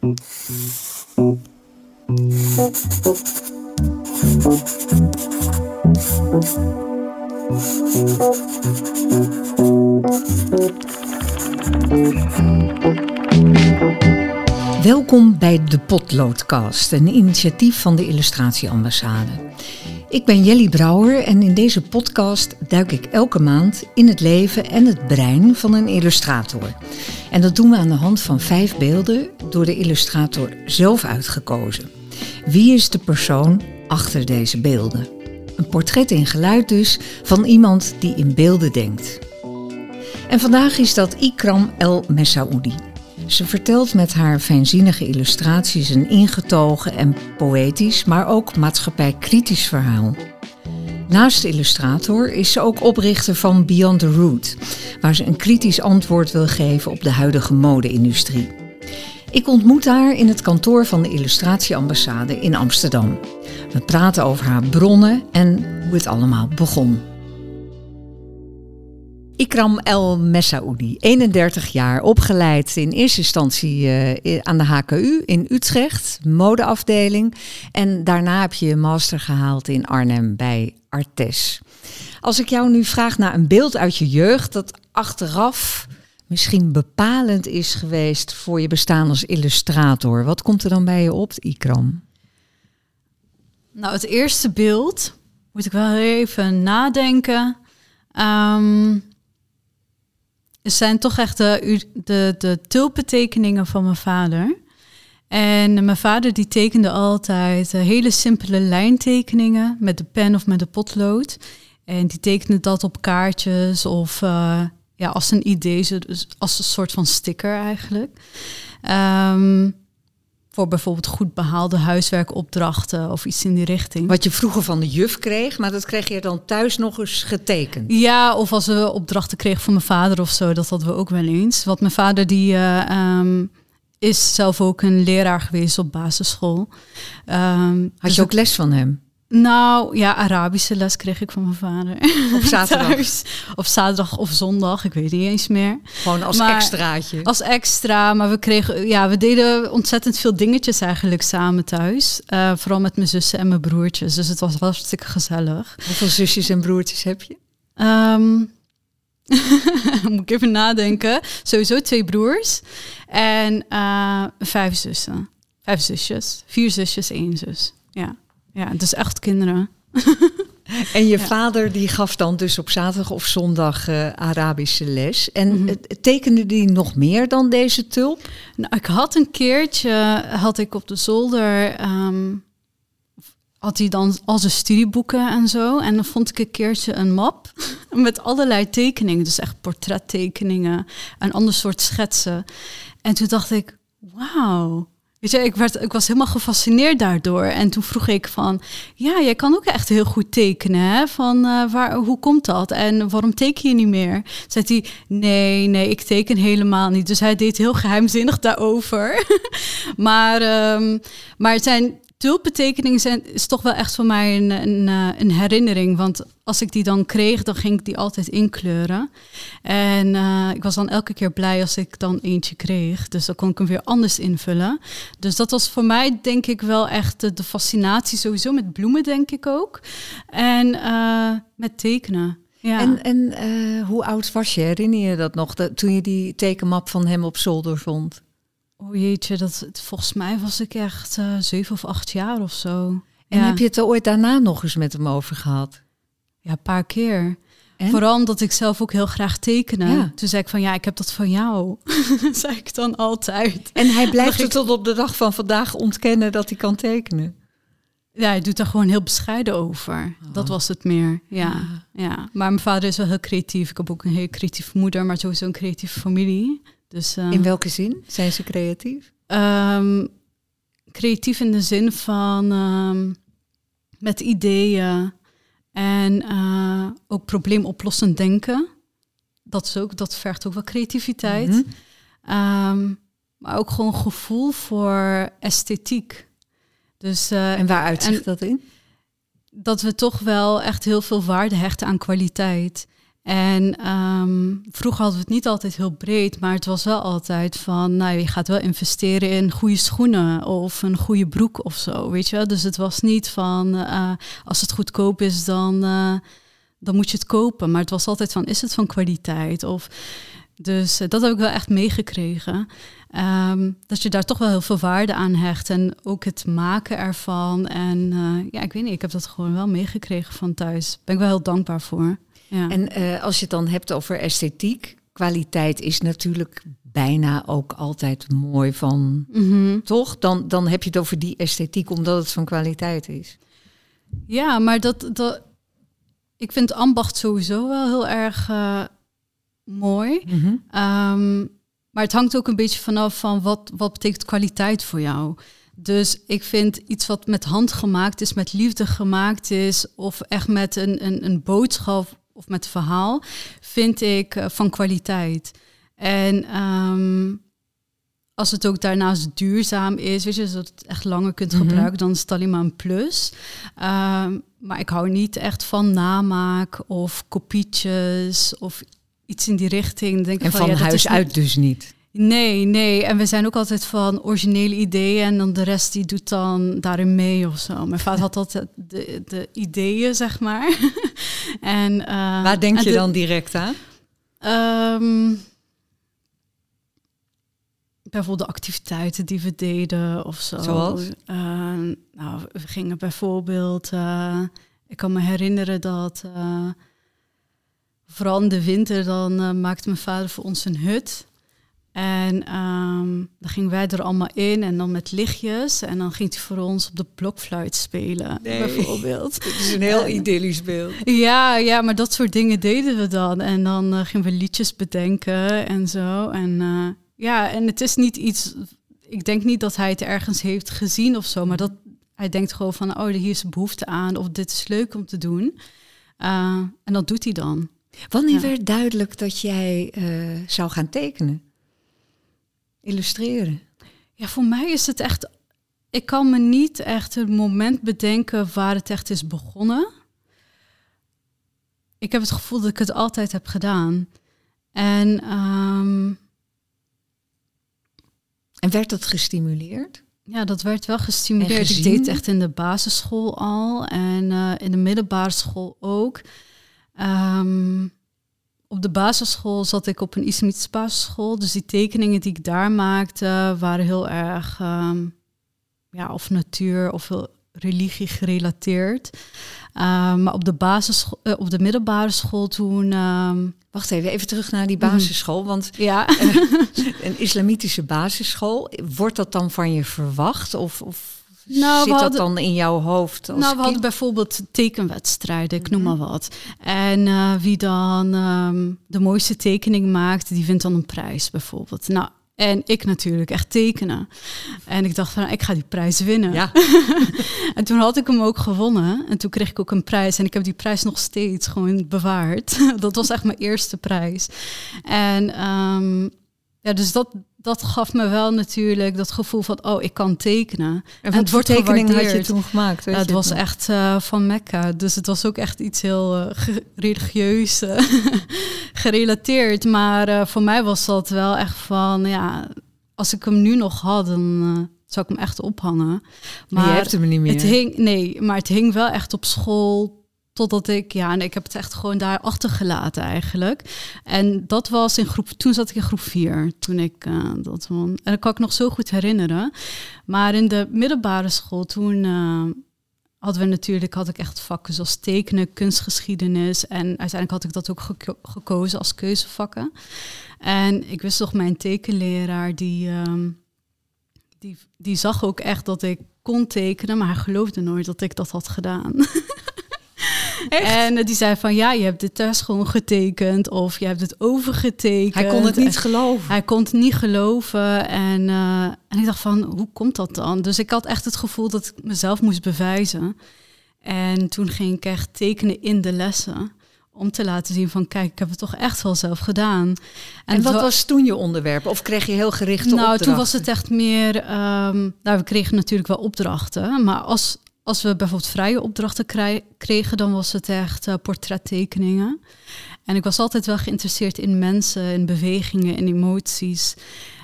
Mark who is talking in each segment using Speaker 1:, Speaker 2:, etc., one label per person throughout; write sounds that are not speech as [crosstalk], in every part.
Speaker 1: Welkom bij de Potloodcast, een initiatief van de Illustratieambassade. Ik ben Jelly Brouwer en in deze podcast duik ik elke maand in het leven en het brein van een illustrator. En dat doen we aan de hand van vijf beelden door de illustrator zelf uitgekozen. Wie is de persoon achter deze beelden? Een portret in geluid dus van iemand die in beelden denkt. En vandaag is dat Ikram El Messaoudi. Ze vertelt met haar fijnzinnige illustraties een ingetogen en poëtisch, maar ook maatschappijkritisch verhaal. Naast illustrator is ze ook oprichter van Beyond the Root, waar ze een kritisch antwoord wil geven op de huidige mode-industrie. Ik ontmoet haar in het kantoor van de Illustratieambassade in Amsterdam. We praten over haar bronnen en hoe het allemaal begon. Ikram El Messaoudi, 31 jaar, opgeleid in eerste instantie uh, aan de HKU in Utrecht, modeafdeling. En daarna heb je je master gehaald in Arnhem bij Artes. Als ik jou nu vraag naar een beeld uit je jeugd dat achteraf misschien bepalend is geweest voor je bestaan als illustrator, wat komt er dan bij je op, Ikram?
Speaker 2: Nou, het eerste beeld moet ik wel even nadenken. Um, het zijn toch echt de, de, de van mijn vader. En mijn vader die tekende altijd eh, hele simpele lijntekeningen met de pen of met de potlood. En die tekende dat op kaartjes of uh, ja, als een idee, dus als een soort van sticker eigenlijk. Um, voor bijvoorbeeld goed behaalde huiswerkopdrachten of iets in die richting.
Speaker 1: Wat je vroeger van de juf kreeg, maar dat kreeg je dan thuis nog eens getekend.
Speaker 2: Ja, of als we opdrachten kregen van mijn vader of zo, dat hadden we ook wel eens. Want mijn vader die uh, is zelf ook een leraar geweest op basisschool.
Speaker 1: Um, Had dus je ook les van hem?
Speaker 2: Nou ja, Arabische les kreeg ik van mijn vader.
Speaker 1: Op [laughs] zaterdag?
Speaker 2: Of zaterdag of zondag, ik weet niet eens meer.
Speaker 1: Gewoon als extraatje?
Speaker 2: Als extra, maar we kregen, ja, we deden ontzettend veel dingetjes eigenlijk samen thuis. Uh, vooral met mijn zussen en mijn broertjes, dus het was hartstikke gezellig.
Speaker 1: Hoeveel zusjes en broertjes heb je?
Speaker 2: Um, [laughs] moet ik even nadenken. Sowieso twee broers en uh, vijf zussen. Vijf zusjes. Vier zusjes, één zus. Ja. Ja, dus echt kinderen. [laughs]
Speaker 1: En je vader die gaf dan dus op zaterdag of zondag uh, Arabische les. En mm tekende die nog meer dan deze tulp?
Speaker 2: Nou, ik had een keertje, had ik op de zolder, um, had hij dan al zijn studieboeken en zo. En dan vond ik een keertje een map [laughs] met allerlei tekeningen. Dus echt portrettekeningen en ander soort schetsen. En toen dacht ik, wauw, Ik, werd, ik was helemaal gefascineerd daardoor. En toen vroeg ik van, ja, jij kan ook echt heel goed tekenen. Hè? Van, uh, waar, hoe komt dat? En waarom teken je niet meer? Zei hij, nee, nee, ik teken helemaal niet. Dus hij deed heel geheimzinnig daarover. [laughs] maar, um, maar het zijn tulpentekeningen zijn, is toch wel echt voor mij een, een, eh, een, herinnering. Want als ik die dan kreeg, dan ging ik die altijd inkleuren. En uh, ik was dan elke keer blij als ik dan eentje kreeg. Dus dan kon ik hem weer anders invullen. Dus dat was voor mij denk ik wel echt de, fascinatie sowieso met bloemen, denk ik ook. En uh, met tekenen.
Speaker 1: En, en hoe oud was je? Herinner je dat nog, toen je die tekenmap van hem op zolder vond?
Speaker 2: Oh jeetje, dat, volgens mij was ik echt uh, zeven of acht jaar of zo.
Speaker 1: En heb je het er ooit daarna nog eens met hem over gehad?
Speaker 2: Ja, een paar keer. En? Vooral omdat ik zelf ook heel graag tekenen. Ja. Toen zei ik van ja, ik heb dat van jou. [laughs] zei ik dan altijd.
Speaker 1: En hij blijft er tot op de dag van vandaag ontkennen dat hij kan tekenen.
Speaker 2: Ja, hij doet er gewoon heel bescheiden over. Dat oh. was het meer. Ja, ja. Maar mijn vader is wel heel creatief. Ik heb ook een heel creatieve moeder, maar sowieso een creatieve familie. Dus,
Speaker 1: uh, in welke zin zijn ze creatief?
Speaker 2: Um, creatief in de zin van um, met ideeën en uh, ook probleemoplossend denken. Dat, is ook, dat vergt ook wel creativiteit. Mm -hmm. um, maar ook gewoon gevoel voor esthetiek.
Speaker 1: Dus, uh, en waar uitzicht dat in?
Speaker 2: Dat we toch wel echt heel veel waarde hechten aan kwaliteit. En ehm, vroeger hadden we het niet altijd heel breed, maar het was wel altijd van, nou, je gaat wel investeren in goede schoenen of een goede broek of zo, weet je wel. Dus het was niet van, uh, als het goedkoop is, dan, uh, dan moet je het kopen. Maar het was altijd van, is het van kwaliteit? Of, dus uh, dat heb ik wel echt meegekregen. Um, dat je daar toch wel heel veel waarde aan hecht. En ook het maken ervan. En ja, ik weet niet, ik heb dat gewoon wel meegekregen van thuis. Daar ben ik wel heel dankbaar voor. Ja.
Speaker 1: En uh, als je het dan hebt over esthetiek, kwaliteit is natuurlijk bijna ook altijd mooi van,
Speaker 2: mm -hmm.
Speaker 1: toch? Dan, dan heb je het over die esthetiek omdat het van kwaliteit is.
Speaker 2: Ja, maar dat, dat ik vind ambacht sowieso wel heel erg uh, mooi.
Speaker 1: Mm -hmm.
Speaker 2: um, maar het hangt ook een beetje vanaf van wat, wat betekent kwaliteit voor jou. Dus ik vind iets wat met hand gemaakt is, met liefde gemaakt is, of echt met een, een, een boodschap of met verhaal, vind ik uh, van kwaliteit. En um, als het ook daarnaast duurzaam is, weet je, zodat het echt langer kunt
Speaker 1: Mhm.
Speaker 2: gebruiken, dan is het alleen maar een plus. Um, maar ik hou niet echt van namaak of kopietjes of iets in die richting. Denk
Speaker 1: En
Speaker 2: van,
Speaker 1: van
Speaker 2: ja, dat
Speaker 1: huis
Speaker 2: niet-
Speaker 1: uit dus niet.
Speaker 2: Nee, nee. En we zijn ook altijd van originele ideeën en dan de rest die doet dan daarin mee of zo. Mijn vader had altijd de, de ideeën, zeg maar. [laughs] en, uh,
Speaker 1: Waar denk
Speaker 2: en
Speaker 1: je
Speaker 2: de-
Speaker 1: dan direct aan?
Speaker 2: Ehm, bijvoorbeeld de activiteiten die we deden of zo.
Speaker 1: Zoals?
Speaker 2: Eh, nou, we gingen bijvoorbeeld... eh, ik kan me herinneren dat... eh, vooral in de winter, dan eh, maakte mijn vader voor ons een hut. En ehm, dan gingen wij er allemaal in en dan met lichtjes. En dan ging hij voor ons op de blokfluit spelen,
Speaker 1: Nee.
Speaker 2: bijvoorbeeld. [laughs]
Speaker 1: Het is een heel
Speaker 2: Eh,
Speaker 1: idyllisch beeld.
Speaker 2: Ja, ja, maar dat soort dingen deden we dan. En dan eh, gingen we liedjes bedenken en zo. En eh, ja, en het is niet iets. Ik denk niet dat hij het ergens heeft gezien of zo, maar dat hij denkt gewoon van, oh, hier is behoefte aan, of dit is leuk om te doen. Uh, en dat doet hij dan.
Speaker 1: Wanneer
Speaker 2: Ja.
Speaker 1: werd duidelijk dat jij eh, zou gaan tekenen? Illustreren?
Speaker 2: Ja, voor mij is het echt. Ik kan me niet echt een moment bedenken waar het echt is begonnen. Ik heb het gevoel dat ik het altijd heb gedaan. En ehm,
Speaker 1: En werd dat gestimuleerd?
Speaker 2: ja, dat werd wel gestimuleerd. Ik deed het echt in de basisschool al en eh, in de middelbare school ook. Ehm, op de basisschool zat ik op een islamitische basisschool. Dus die tekeningen die ik daar maakte waren heel erg ehm, ja, of natuur of heel religie gerelateerd. Ehm, maar op de, basisschool, eh, op de middelbare school toen... ehm,
Speaker 1: Wacht even, even terug naar die
Speaker 2: Mhm.
Speaker 1: basisschool. Want
Speaker 2: ja, [laughs]
Speaker 1: een islamitische basisschool, wordt dat dan van je verwacht? Of, of
Speaker 2: Nou,
Speaker 1: zit dat dan in jouw hoofd? Als
Speaker 2: Nou, we hadden bijvoorbeeld tekenwedstrijden, ik noem
Speaker 1: Mhm.
Speaker 2: maar wat. En eh, wie dan ehm, de mooiste tekening maakt, die wint dan een prijs bijvoorbeeld. Nou, en ik natuurlijk, echt tekenen. En ik dacht van, ik ga die prijs winnen.
Speaker 1: Ja, [laughs]
Speaker 2: En toen had ik hem ook gewonnen. En toen kreeg ik ook een prijs. En ik heb die prijs nog steeds gewoon bewaard. [laughs] Dat was echt mijn eerste prijs. En ehm, ja, dus dat, dat gaf me wel natuurlijk dat gevoel van, oh, ik kan tekenen.
Speaker 1: en
Speaker 2: het wordt
Speaker 1: tekening had je toen gemaakt? weet
Speaker 2: Ja, het
Speaker 1: je
Speaker 2: was echt eh, van Mekka. Dus het was ook echt iets heel eh, religieus eh, [laughs] gerelateerd. Maar voor mij was dat wel echt van, ja, als ik hem nu nog had, dan zou ik hem echt ophangen.
Speaker 1: Maar je hebt hem niet meer.
Speaker 2: Het hing, nee, maar het hing wel echt op school totdat ik, ja, en ik heb het echt gewoon daar achtergelaten eigenlijk. En dat was in groep, toen zat ik in groep 4, toen ik eh, dat won. En dat kan ik nog zo goed herinneren. Maar in de middelbare school, toen eh, hadden we natuurlijk, had ik echt vakken zoals tekenen, kunstgeschiedenis. En uiteindelijk had ik dat ook geko- gekozen als keuzevakken. En ik wist toch, mijn tekenleraar, die, ehm, die, die zag ook echt dat ik kon tekenen, maar hij geloofde nooit dat ik dat had gedaan. [laughs] En eh, die zei van, ja, je hebt de test gewoon getekend of je hebt het overgetekend.
Speaker 1: Hij kon het niet geloven.
Speaker 2: hij kon het niet geloven. En, eh, en ik dacht van, hoe komt dat dan? Dus ik had echt het gevoel dat ik mezelf moest bewijzen. En toen ging ik echt tekenen in de lessen. Om te laten zien van, kijk, ik heb het toch echt wel zelf gedaan.
Speaker 1: En, wat
Speaker 2: wa-
Speaker 1: was toen je onderwerp? Of kreeg je heel gerichte
Speaker 2: nou,
Speaker 1: opdrachten?
Speaker 2: toen was het echt meer... ehm, nou, we kregen natuurlijk wel opdrachten. Maar als, als we bijvoorbeeld vrije opdrachten kregen, dan was het echt uh, portrettekeningen. En ik was altijd wel geïnteresseerd in mensen, in bewegingen, in emoties.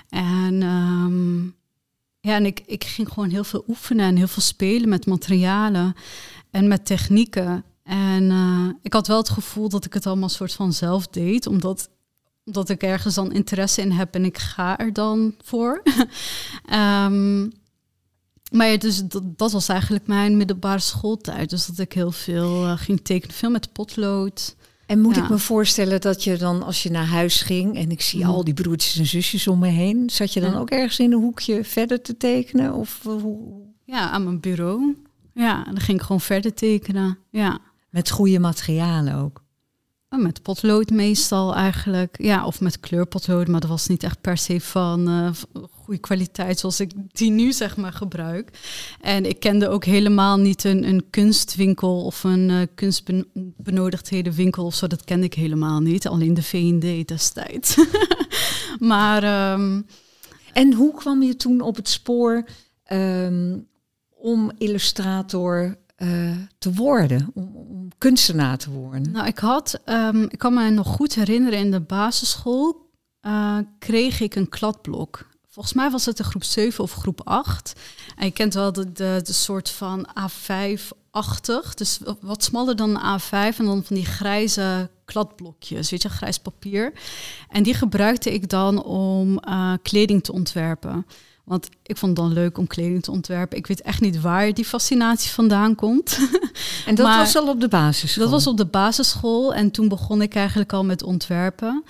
Speaker 2: En ehm, ja, en ik, ik ging gewoon heel veel oefenen en heel veel spelen met materialen en met technieken. En uh, ik had wel het gevoel dat ik het allemaal soort van zelf deed, omdat, omdat ik ergens dan interesse in heb en ik ga er dan voor. um, [laughs] maar ja, dus dat, dat, was eigenlijk mijn middelbare schooltijd. Dus dat ik heel veel uh, ging tekenen, veel met potlood.
Speaker 1: En moet ik me voorstellen dat je dan, als je naar huis ging en ik zie mm. al die broertjes en zusjes om me heen, zat je dan ook ergens in een hoekje verder te tekenen? Of hoe?
Speaker 2: Ja, aan mijn bureau. Ja, dan ging ik gewoon verder tekenen. Ja.
Speaker 1: Met goede materialen ook.
Speaker 2: Oh, met potlood meestal eigenlijk. Ja, of met kleurpotlood, maar dat was niet echt per se van uh, goede kwaliteit zoals ik die nu zeg maar gebruik. En ik kende ook helemaal niet een, een kunstwinkel of een uh, kunstbenodigdheden of zo. Dat kende ik helemaal niet. Alleen de V&D destijds. [laughs] maar... Um,
Speaker 1: en hoe kwam je toen op het spoor um, om illustrator uh, te worden, om, om, kunstenaar te worden?
Speaker 2: Nou, ik had, um, ik kan me nog goed herinneren, in de basisschool uh, kreeg ik een kladblok. Volgens mij was het de groep 7 of groep 8. En je kent wel de, de, de soort van A5-achtig. Dus wat smaller dan een A5 en dan van die grijze kladblokjes, weet je, grijs papier. En die gebruikte ik dan om uh, kleding te ontwerpen. Want ik vond het dan leuk om kleding te ontwerpen. Ik weet echt niet waar die fascinatie vandaan komt.
Speaker 1: En dat [laughs] was al op de basisschool?
Speaker 2: Dat was op de basisschool. En toen begon ik eigenlijk al met ontwerpen.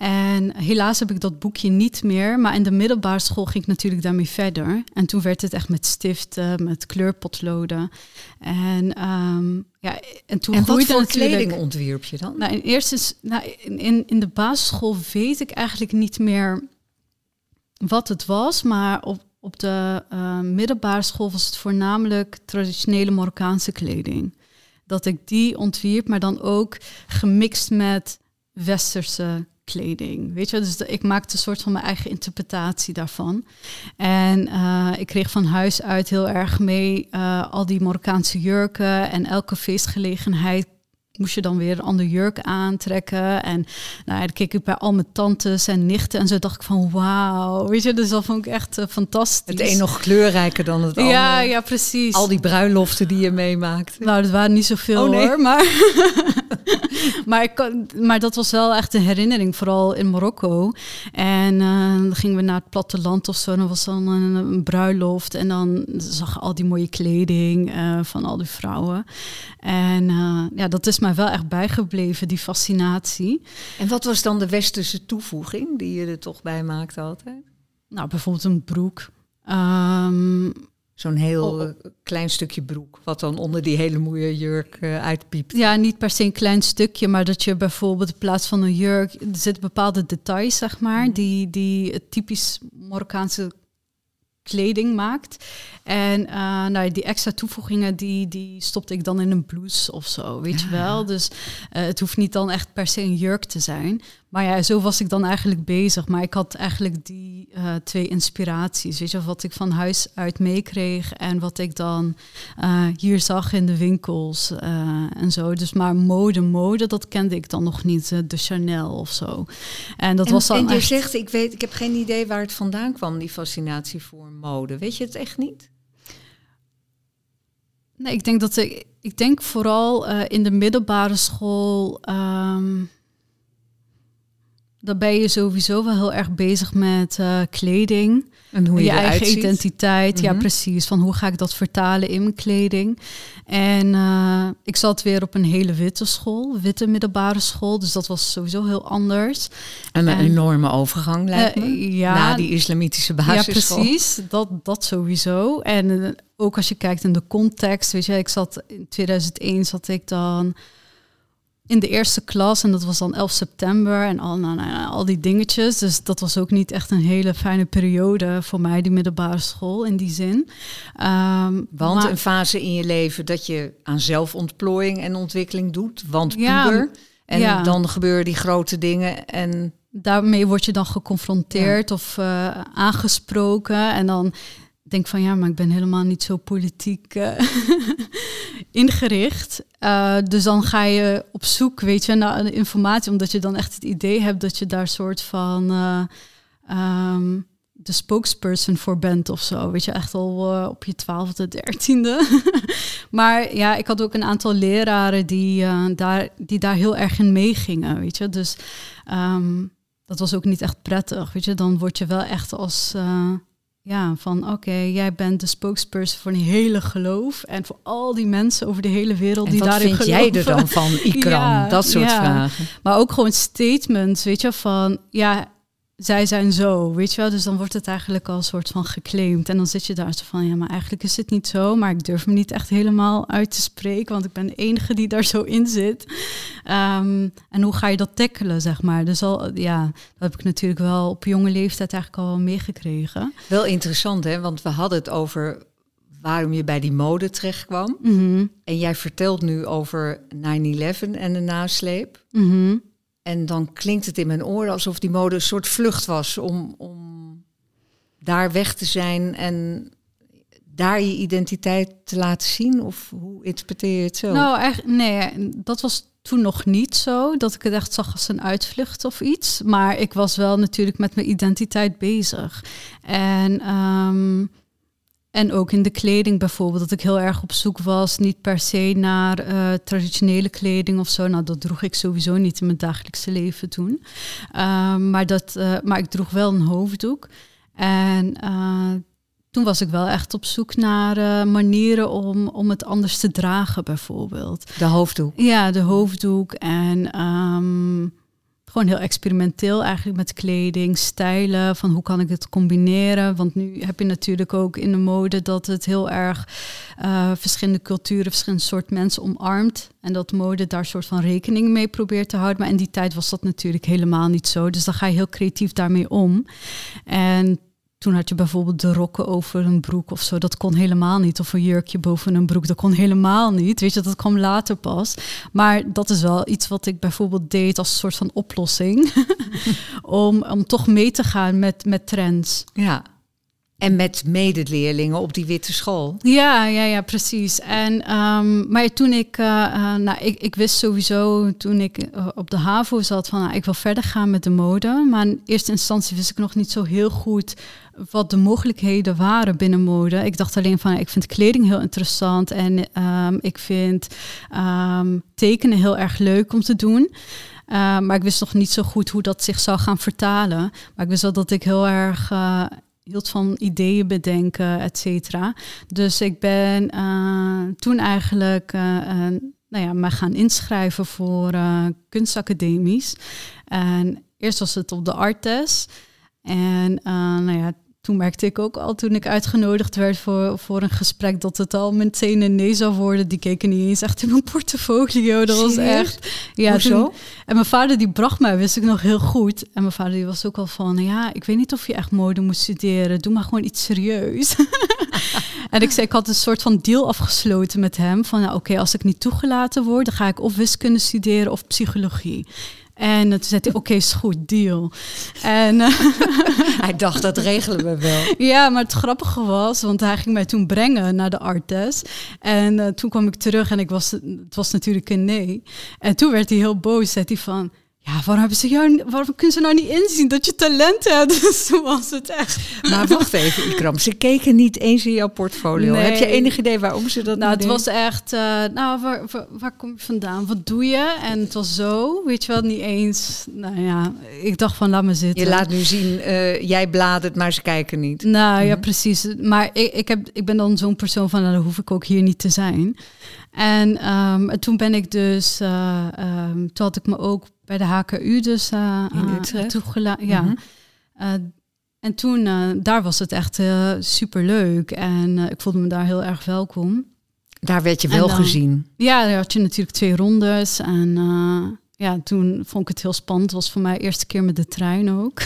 Speaker 2: En helaas heb ik dat boekje niet meer. Maar in de middelbare school ging ik natuurlijk daarmee verder. En toen werd het echt met stiften, met kleurpotloden. En, um, ja, en toen
Speaker 1: en wat voor kleding ontwierp je dan?
Speaker 2: Nou, in, eerste, nou, in, in de basisschool weet ik eigenlijk niet meer wat het was. Maar op, op de uh, middelbare school was het voornamelijk traditionele Marokkaanse kleding. Dat ik die ontwierp, maar dan ook gemixt met westerse kleding. Weet je, dus ik maakte een soort van mijn eigen interpretatie daarvan. En uh, ik kreeg van huis uit heel erg mee uh, al die Marokkaanse jurken en elke feestgelegenheid moest je dan weer een ander jurk aantrekken. En nou ja, dan keek ik bij al mijn tantes en nichten en zo dacht ik van wauw. Weet je, dus dat vond ik echt uh, fantastisch.
Speaker 1: Het een nog kleurrijker dan het andere.
Speaker 2: Ja, ja, precies.
Speaker 1: Al die bruiloften die je meemaakt.
Speaker 2: Nou, dat waren niet zoveel oh, nee. hoor, maar... [laughs] maar, ik maar dat was wel echt een herinnering, vooral in Marokko. En uh, dan gingen we naar het platteland of zo. En dan was dan een, een bruiloft. En dan zag je al die mooie kleding uh, van al die vrouwen. En ja, dat is mij wel echt bijgebleven, die fascinatie.
Speaker 1: En wat was dan de westerse toevoeging die je er toch bij maakte altijd?
Speaker 2: Nou, bijvoorbeeld een broek. Um,
Speaker 1: Zo'n heel oh, oh. Eh, klein stukje broek, wat dan onder die hele mooie jurk uh, uitpiept.
Speaker 2: Ja, niet per se een klein stukje, maar dat je bijvoorbeeld in plaats van een jurk, er zitten bepaalde details, zeg maar, mm. die, die typisch Marokkaanse kleding maakt. En uh, nou, die extra toevoegingen, die, die stopte ik dan in een blouse of zo, weet je wel. Dus uh, het hoeft niet dan echt per se een jurk te zijn. Maar ja, zo was ik dan eigenlijk bezig. Maar ik had eigenlijk die uh, twee inspiraties. Weet je, wat ik van huis uit meekreeg en wat ik dan hier zag in de winkels en zo. Dus maar mode, mode, dat kende ik dan nog niet, de Chanel of zo. En dat was dan.
Speaker 1: En je zegt, ik weet, ik heb geen idee waar het vandaan kwam, die fascinatie voor mode. Weet je het echt niet?
Speaker 2: Nee, ik denk dat ik, ik denk vooral in de middelbare school. Um, dan ben je sowieso wel heel erg bezig met uh, kleding.
Speaker 1: En hoe je, je
Speaker 2: eigen identiteit. Ja, mhm. precies. Van hoe ga ik dat vertalen in mijn kleding. En uh, ik zat weer op een hele witte school, witte middelbare school. Dus dat was sowieso heel anders.
Speaker 1: En een enorme overgang lijkt me. ja, na die islamitische basisschool.
Speaker 2: Ja, precies. Dat, dat sowieso. En ook als je kijkt in de context, weet je, ik zat in 2001 zat ik dan in de eerste klas en dat was dan 11 september en al, nou, nou, al die dingetjes. Dus dat was ook niet echt een hele fijne periode voor mij, die middelbare school in die zin.
Speaker 1: Um, want een fase in je leven dat je aan zelfontplooiing en ontwikkeling doet, want ja, puber. En ja. dan gebeuren die grote dingen en
Speaker 2: daarmee word je dan geconfronteerd of uh, aangesproken en dan denk van ja, maar ik ben helemaal niet zo politiek uh, [laughs] ingericht. Uh, dus dan ga je op zoek, weet je, naar informatie, omdat je dan echt het idee hebt dat je daar soort van um, de spokesperson voor bent of zo. Weet je, echt al op je twaalfde, dertiende. [laughs] maar ja, ik had ook een aantal leraren die, daar, die daar heel erg in meegingen, weet je. Dus um, dat was ook niet echt prettig, weet je. Dan word je wel echt als ja, van oké, jij bent de spokesperson voor een hele geloof en voor al die mensen over de hele wereld
Speaker 1: en
Speaker 2: die
Speaker 1: daarin
Speaker 2: geloven.
Speaker 1: wat vind jij er dan van, [laughs] Ikram? dat soort ja. vragen.
Speaker 2: Maar ook gewoon statements, weet je, van ja, zij zijn zo, weet je wel. Dus dan wordt het eigenlijk al een soort van geclaimd. En dan zit je daar zo van, ja, maar eigenlijk is het niet zo. Maar ik durf me niet echt helemaal uit te spreken, want ik ben de enige die daar zo in zit. Ehm, en hoe ga je dat tackelen, zeg maar? Dus al, ja, dat heb ik natuurlijk wel op jonge leeftijd eigenlijk al meegekregen.
Speaker 1: Wel interessant, hè? Want we hadden het over waarom je bij die mode terecht kwam.
Speaker 2: Mhm.
Speaker 1: En jij vertelt nu over 9-11 en de nasleep.
Speaker 2: Mhm.
Speaker 1: En dan klinkt het in mijn oren alsof die mode een soort vlucht was om, om daar weg te zijn en daar je identiteit te laten zien? Of hoe interpreteer je het zo?
Speaker 2: Nou, echt, nee, dat was toen nog niet zo dat ik het echt zag als een uitvlucht of iets. Maar ik was wel natuurlijk met mijn identiteit bezig. En um, en ook in de kleding bijvoorbeeld, dat ik heel erg op zoek was, niet per se naar uh, traditionele kleding of zo. Nou, dat droeg ik sowieso niet in mijn dagelijkse leven toen. Uh, maar, dat, uh, maar ik droeg wel een hoofddoek. En toen was ik wel echt op zoek naar manieren om, om het anders te dragen, bijvoorbeeld.
Speaker 1: De hoofddoek?
Speaker 2: Ja, de hoofddoek. En um, gewoon heel experimenteel eigenlijk met kleding, stijlen, van hoe kan ik het combineren. Want nu heb je natuurlijk ook in de mode dat het heel erg uh, verschillende culturen, verschillende soort mensen omarmt. En dat mode daar soort van rekening mee probeert te houden. Maar in die tijd was dat natuurlijk helemaal niet zo. Dus dan ga je heel creatief daarmee om. En toen had je bijvoorbeeld de rokken over een broek of zo. Dat kon helemaal niet. Of een jurkje boven een broek. Dat kon helemaal niet. Weet je, dat kwam later pas. Maar dat is wel iets wat ik bijvoorbeeld deed als een soort van oplossing. [laughs] om, om toch mee te gaan met, met trends.
Speaker 1: Ja. En met medeleerlingen op die witte school.
Speaker 2: Ja, ja, ja, precies. En, um, maar toen ik, uh, uh, nou, ik, ik wist sowieso toen ik uh, op de HAVO zat van, nou, ik wil verder gaan met de mode. Maar in eerste instantie wist ik nog niet zo heel goed wat de mogelijkheden waren binnen mode. Ik dacht alleen van, ik vind kleding heel interessant en um, ik vind um, tekenen heel erg leuk om te doen. Uh, maar ik wist nog niet zo goed hoe dat zich zou gaan vertalen. Maar ik wist wel dat ik heel erg uh, hield van ideeën bedenken, et cetera. Dus ik ben uh, toen eigenlijk nou ja, me gaan inschrijven voor kunstacademies. En eerst was het op de Artes. En nou ja, toen merkte ik ook al toen ik uitgenodigd werd voor, voor een gesprek dat het al meteen een nee zou worden. Die keken niet eens echt in mijn portfolio. Dat was echt.
Speaker 1: Ja, Hoezo?
Speaker 2: en mijn vader die bracht mij, wist ik nog heel goed. En mijn vader die was ook al van, ja, ik weet niet of je echt mode moet studeren. Doe maar gewoon iets serieus. [laughs] en ik zei, ik had een soort van deal afgesloten met hem. Van, nou, oké, als ik niet toegelaten word, dan ga ik of wiskunde studeren of psychologie. En toen zei hij, oké, is goed, deal. En, uh, [laughs]
Speaker 1: hij dacht, dat regelen we wel.
Speaker 2: Ja, maar het grappige was, want hij ging mij toen brengen naar de artes. En uh, toen kwam ik terug en ik was, het was natuurlijk een nee. En toen werd hij heel boos, zei hij van... Ja, waarom, hebben ze jou, waarom kunnen ze nou niet inzien dat je talent hebt? [laughs] Dus toen was het echt.
Speaker 1: Maar wacht even, Ikram. Ze keken niet eens in jouw portfolio. Nee. Heb je enig idee waarom ze dat
Speaker 2: Nou,
Speaker 1: het
Speaker 2: was echt, uh, nou, waar, waar, waar, kom je vandaan? Wat doe je? En het was zo, weet je wel, niet eens. Nou ja, ik dacht van, laat me zitten.
Speaker 1: Je laat nu zien, uh, jij bladert, maar ze kijken niet.
Speaker 2: Nou ja, precies. Maar ik, ik, heb, ik ben dan zo'n persoon van, nou, dan hoef ik ook hier niet te zijn. En um, toen ben ik dus, uh, um, toen had ik me ook bij de HKU dus uh,
Speaker 1: uh,
Speaker 2: toegelaten. Ja. Mm -hmm. en toen, daar was het echt super leuk en ik voelde me daar heel erg welkom.
Speaker 1: Daar werd je wel dan, gezien.
Speaker 2: Ja, daar had je natuurlijk twee rondes en ja, toen vond ik het heel spannend. Het was voor mij de eerste keer met de trein ook.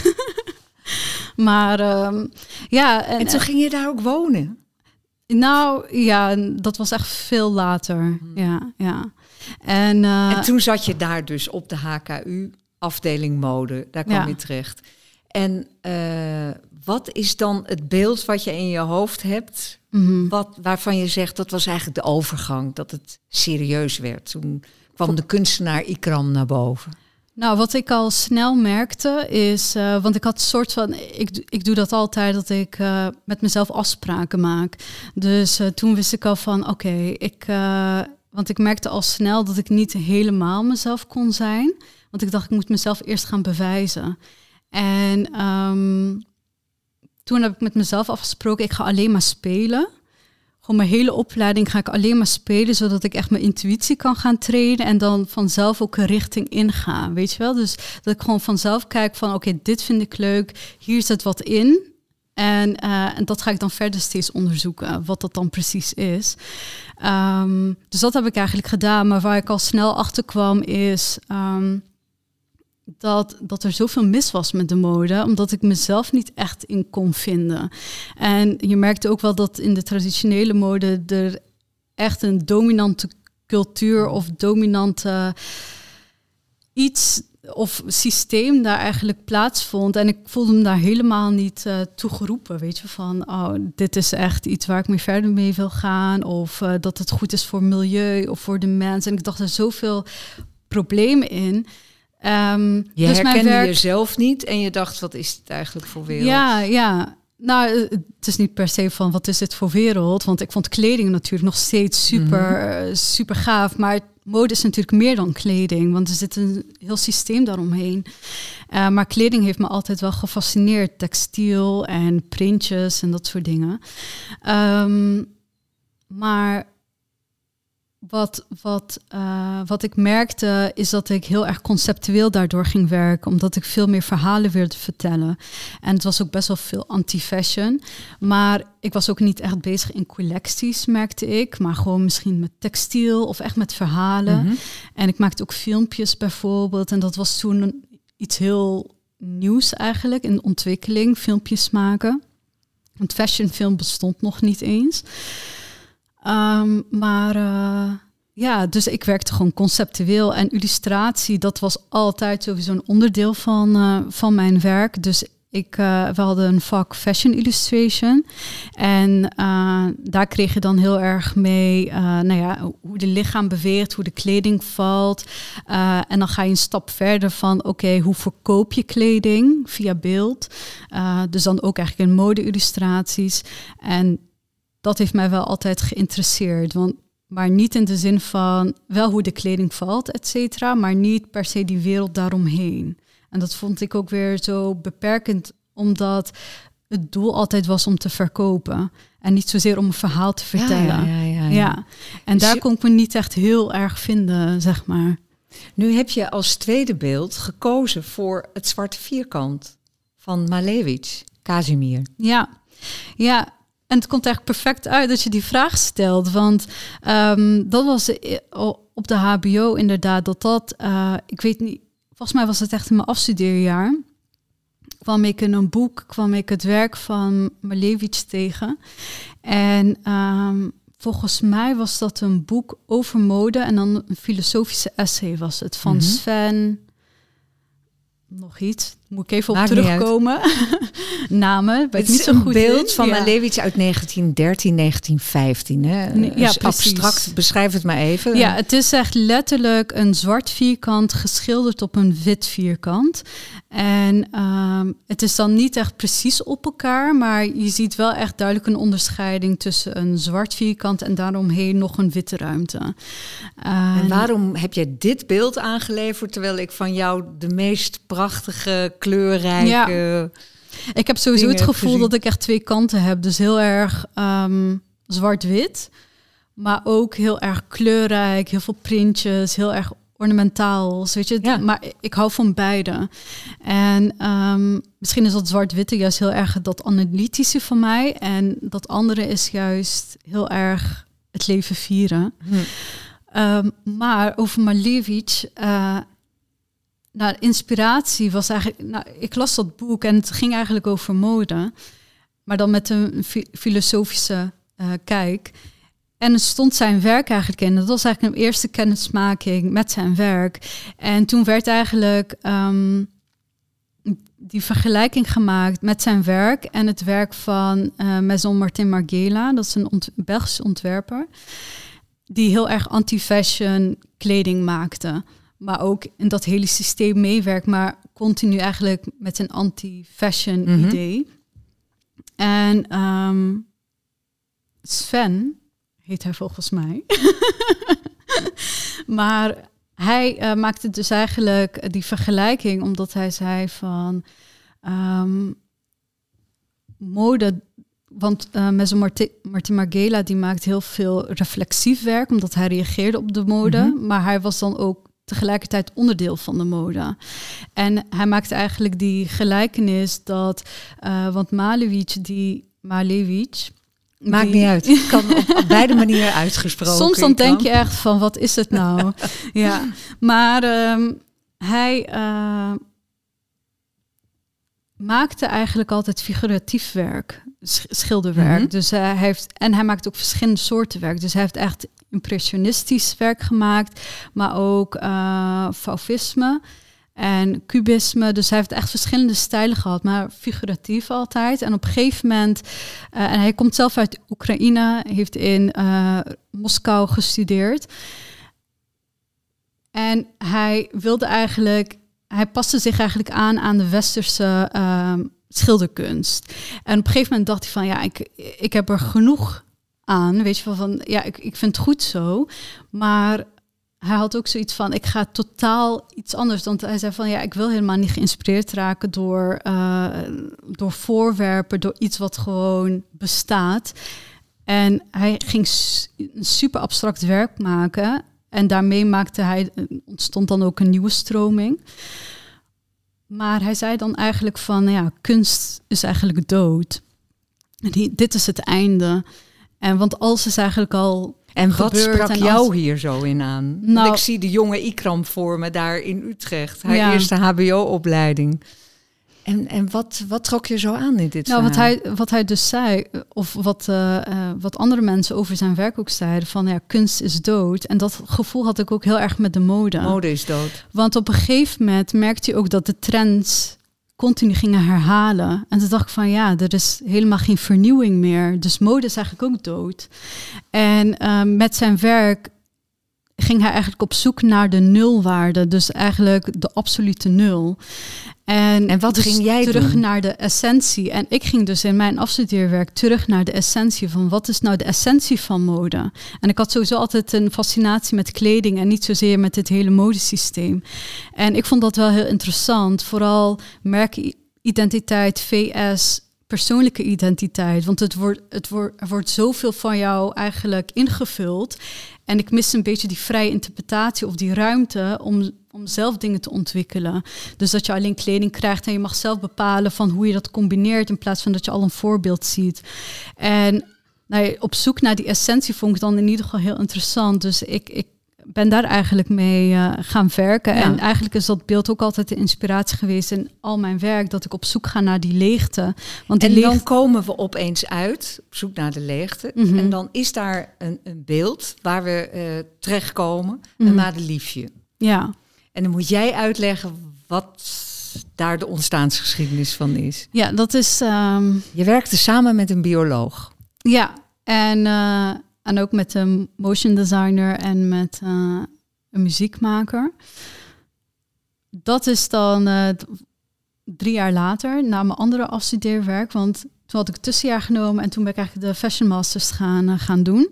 Speaker 2: [laughs] maar um, ja.
Speaker 1: En, en toen ging je daar ook wonen?
Speaker 2: Nou ja, dat was echt veel later. Hmm. Ja, ja. En, uh,
Speaker 1: en toen zat je daar dus op de HKU, afdeling mode. Daar kwam ja. je terecht. En uh, wat is dan het beeld wat je in je hoofd hebt,
Speaker 2: Mhm.
Speaker 1: wat, waarvan je zegt dat was eigenlijk de overgang, dat het serieus werd? Toen kwam de kunstenaar Ikram naar boven.
Speaker 2: Nou, wat ik al snel merkte is, eh, want ik had een soort van, ik, ik doe dat altijd, dat ik eh, met mezelf afspraken maak. Dus eh, toen wist ik al van, oké, ik, eh, want ik merkte al snel dat ik niet helemaal mezelf kon zijn. Want ik dacht, ik moet mezelf eerst gaan bewijzen. En ehm, toen heb ik met mezelf afgesproken, ik ga alleen maar spelen. Gewoon mijn hele opleiding ga ik alleen maar spelen, zodat ik echt mijn intuïtie kan gaan trainen en dan vanzelf ook een richting inga. Weet je wel? Dus dat ik gewoon vanzelf kijk van oké, dit vind ik leuk, hier zit wat in. En, eh, en dat ga ik dan verder steeds onderzoeken, wat dat dan precies is. Ehm, dus dat heb ik eigenlijk gedaan. Maar waar ik al snel achter kwam is ehm, dat, dat er zoveel mis was met de mode, omdat ik mezelf niet echt in kon vinden. En je merkte ook wel dat in de traditionele mode er echt een dominante cultuur of dominante iets of systeem daar eigenlijk plaatsvond. En ik voelde me daar helemaal niet uh, toe geroepen. Weet je, van oh, dit is echt iets waar ik mee verder mee wil gaan. Of uh, dat het goed is voor milieu of voor de mens. En ik dacht er zoveel problemen in. Um,
Speaker 1: je
Speaker 2: dus
Speaker 1: herkende
Speaker 2: werk...
Speaker 1: jezelf niet en je dacht, wat is het eigenlijk voor wereld?
Speaker 2: Ja, ja. Nou, het is niet per se van wat is dit voor wereld. Want ik vond kleding natuurlijk nog steeds super, mm -hmm. uh, super gaaf. Maar mode is natuurlijk meer dan kleding. Want er zit een heel systeem daaromheen. Uh, maar kleding heeft me altijd wel gefascineerd. Textiel en printjes en dat soort dingen. Um, maar wat, wat, uh, wat ik merkte is dat ik heel erg conceptueel daardoor ging werken, omdat ik veel meer verhalen wilde vertellen. En het was ook best wel veel anti-fashion. Maar ik was ook niet echt bezig in collecties, merkte ik. Maar gewoon misschien met textiel of echt met verhalen. Mm -hmm. En ik maakte ook filmpjes bijvoorbeeld. En dat was toen iets heel nieuws eigenlijk in ontwikkeling, filmpjes maken. Want fashionfilm bestond nog niet eens. Um, maar uh, ja, dus ik werkte gewoon conceptueel en illustratie, dat was altijd sowieso een onderdeel van, uh, van mijn werk. Dus ik, uh, we hadden een vak Fashion Illustration. En daar kreeg je dan heel erg mee nou ja, hoe de lichaam beweegt, hoe de kleding valt. en dan ga je een stap verder van oké, hoe verkoop je kleding via beeld? dus dan ook eigenlijk in mode-illustraties. En dat heeft mij wel altijd geïnteresseerd. Want, maar niet in de zin van wel hoe de kleding valt, et cetera, maar niet per se die wereld daaromheen. En dat vond ik ook weer zo beperkend, omdat het doel altijd was om te verkopen. En niet zozeer om een verhaal te vertellen.
Speaker 1: Ja, ja, ja, ja.
Speaker 2: En dus daar kon ik me niet echt heel erg vinden, zeg maar.
Speaker 1: Nu heb je als tweede beeld gekozen voor het zwarte vierkant van Malevich, Casimir.
Speaker 2: Ja, ja. En het komt eigenlijk perfect uit dat je die vraag stelt. Want um, dat was op de HBO inderdaad, dat dat, uh, ik weet niet, volgens mij was het echt in mijn afstudeerjaar. Kwam ik in een boek, kwam ik het werk van Malevich tegen. En um, volgens mij was dat een boek over mode en dan een filosofische essay was het van mm -hmm. Sven nog iets. Moet ik even op terugkomen. [laughs] Namen. Weet
Speaker 1: Het
Speaker 2: niet
Speaker 1: is
Speaker 2: zo
Speaker 1: een
Speaker 2: goed
Speaker 1: beeld
Speaker 2: in.
Speaker 1: van
Speaker 2: Ja.
Speaker 1: Malevich uit 1913, 1915. Hè?
Speaker 2: Nee, ja,
Speaker 1: Dus abstract, beschrijf het maar even.
Speaker 2: Ja, het is echt letterlijk een zwart vierkant geschilderd op een wit vierkant. En ehm, het is dan niet echt precies op elkaar, maar je ziet wel echt duidelijk een onderscheiding tussen een zwart vierkant en daaromheen nog een witte ruimte.
Speaker 1: En
Speaker 2: En-
Speaker 1: waarom heb je dit beeld aangeleverd terwijl ik van jou de meest prachtige, kleurrijke...
Speaker 2: Ik heb sowieso het gevoel
Speaker 1: gezien.
Speaker 2: dat ik echt twee kanten heb. Dus heel erg ehm, zwart-wit, maar ook heel erg kleurrijk, heel veel printjes, heel erg ornamentaal. Weet je?
Speaker 1: Ja.
Speaker 2: Maar ik hou van beide. En ehm, misschien is dat zwart-witte juist heel erg dat analytische van mij. En dat andere is juist heel erg het leven vieren.
Speaker 1: Hm.
Speaker 2: Ehm, maar over Malevich, eh nou, inspiratie was eigenlijk, nou, ik las dat boek en het ging eigenlijk over mode, maar dan met een fi- filosofische eh, kijk. En er stond zijn werk eigenlijk in. Dat was eigenlijk een eerste kennismaking met zijn werk. En toen werd eigenlijk ehm, die vergelijking gemaakt met zijn werk en het werk van uh, Maison Martin Margiela. Dat is een ont Belgische ontwerper. Die heel erg anti-fashion kleding maakte. Maar ook in dat hele systeem meewerkt, maar continu eigenlijk met een anti-fashion
Speaker 1: Mhm.
Speaker 2: idee. En ehm, Sven heet hij volgens mij. [laughs] maar hij eh, maakte dus eigenlijk die vergelijking omdat hij zei van ehm, mode. Want uh, Maison Marti Martin Margiela die maakt heel veel reflexief werk omdat hij reageerde op de mode,
Speaker 1: Mhm.
Speaker 2: maar hij was dan ook tegelijkertijd onderdeel van de mode. En hij maakte eigenlijk die gelijkenis dat, uh, want Malevich die Malevich
Speaker 1: Maakt niet uit. Het [laughs] kan op, beide manieren uitgesproken.
Speaker 2: Soms dan denk je echt van, wat is het nou? [laughs] ja, maar ehm, hij eh, maakte eigenlijk altijd figuratief werk, sch- schilderwerk.
Speaker 1: Mhm.
Speaker 2: Dus eh, hij heeft, en hij maakt ook verschillende soorten werk. Dus hij heeft echt impressionistisch werk gemaakt, maar ook eh fauvisme en cubisme. Dus hij heeft echt verschillende stijlen gehad, maar figuratief altijd. En op een gegeven moment, eh, en hij komt zelf uit Oekraïne, heeft in Moskou gestudeerd. En hij wilde eigenlijk, hij paste zich eigenlijk aan aan de westerse ehm, schilderkunst. En op een gegeven moment dacht hij van, ja, ik, ik heb er genoeg aan, weet je wel, van, ja, ik, ik vind het goed zo, maar hij had ook zoiets van, ik ga totaal iets anders. Want hij zei van, ja, ik wil helemaal niet geïnspireerd raken door, eh, door voorwerpen, door iets wat gewoon bestaat. En hij ging een super abstract werk maken. En daarmee maakte hij, ontstond dan ook een nieuwe stroming. Maar hij zei dan eigenlijk van, nou ja, kunst is eigenlijk dood. Die- dit is het einde. En want alles is eigenlijk al
Speaker 1: En wat sprak
Speaker 2: en
Speaker 1: jou
Speaker 2: als-
Speaker 1: hier zo in aan?
Speaker 2: Nou-
Speaker 1: ik zie de jonge Ikram voor me daar in Utrecht. Haar
Speaker 2: Ja.
Speaker 1: eerste HBO-opleiding. En, en wat, wat trok je zo aan in dit
Speaker 2: Nou, wat hij, wat hij dus zei, of wat, eh, eh, wat andere mensen over zijn werk ook zeiden, van ja, kunst is dood. En dat gevoel had ik ook heel erg met de mode.
Speaker 1: Mode is dood.
Speaker 2: Want op een gegeven moment merkte hij ook dat de trends continu gingen herhalen. En toen dacht ik van ja, er is helemaal geen vernieuwing meer. Dus mode is eigenlijk ook dood. En eh, met zijn werk ging hij eigenlijk op zoek naar de nulwaarde. Dus eigenlijk de absolute nul. En,
Speaker 1: En wat
Speaker 2: dus
Speaker 1: ging jij
Speaker 2: terug
Speaker 1: doen?
Speaker 2: naar de essentie. En ik ging dus in mijn afstudeerwerk terug naar de essentie van wat is nou de essentie van mode. En ik had sowieso altijd een fascinatie met kleding en niet zozeer met dit hele modesysteem. En ik vond dat wel heel interessant, vooral merkidentiteit, VS, persoonlijke identiteit. Want het wordt, het wordt, er wordt zoveel van jou eigenlijk ingevuld. En ik mis een beetje die vrije interpretatie of die ruimte om, om zelf dingen te ontwikkelen. Dus dat je alleen kleding krijgt en je mag zelf bepalen van hoe je dat combineert in plaats van dat je al een voorbeeld ziet. En nou, ja, op zoek naar die essentie vond ik dan in ieder geval heel interessant. Dus ik, ik ben daar eigenlijk mee eh, gaan werken.
Speaker 1: Ja.
Speaker 2: En eigenlijk is dat beeld ook altijd de inspiratie geweest in al mijn werk. Dat ik op zoek ga naar die leegte. Want die
Speaker 1: En
Speaker 2: leegte...
Speaker 1: dan komen we opeens uit, op zoek naar de leegte.
Speaker 2: Mhm.
Speaker 1: En dan is daar een, een beeld waar we eh, terechtkomen,
Speaker 2: Mhm.
Speaker 1: een madeliefje.
Speaker 2: Ja,
Speaker 1: En dan moet jij uitleggen wat daar de ontstaansgeschiedenis van is.
Speaker 2: ja, dat is... ehm,
Speaker 1: Je werkte samen met een bioloog.
Speaker 2: Ja, en, eh, en ook met een motion designer en met eh, een muziekmaker. Dat is dan eh, drie jaar later, na mijn andere afstudeerwerk. Want toen had ik een tussenjaar genomen en toen ben ik eigenlijk de Fashion Masters gaan, eh, gaan doen.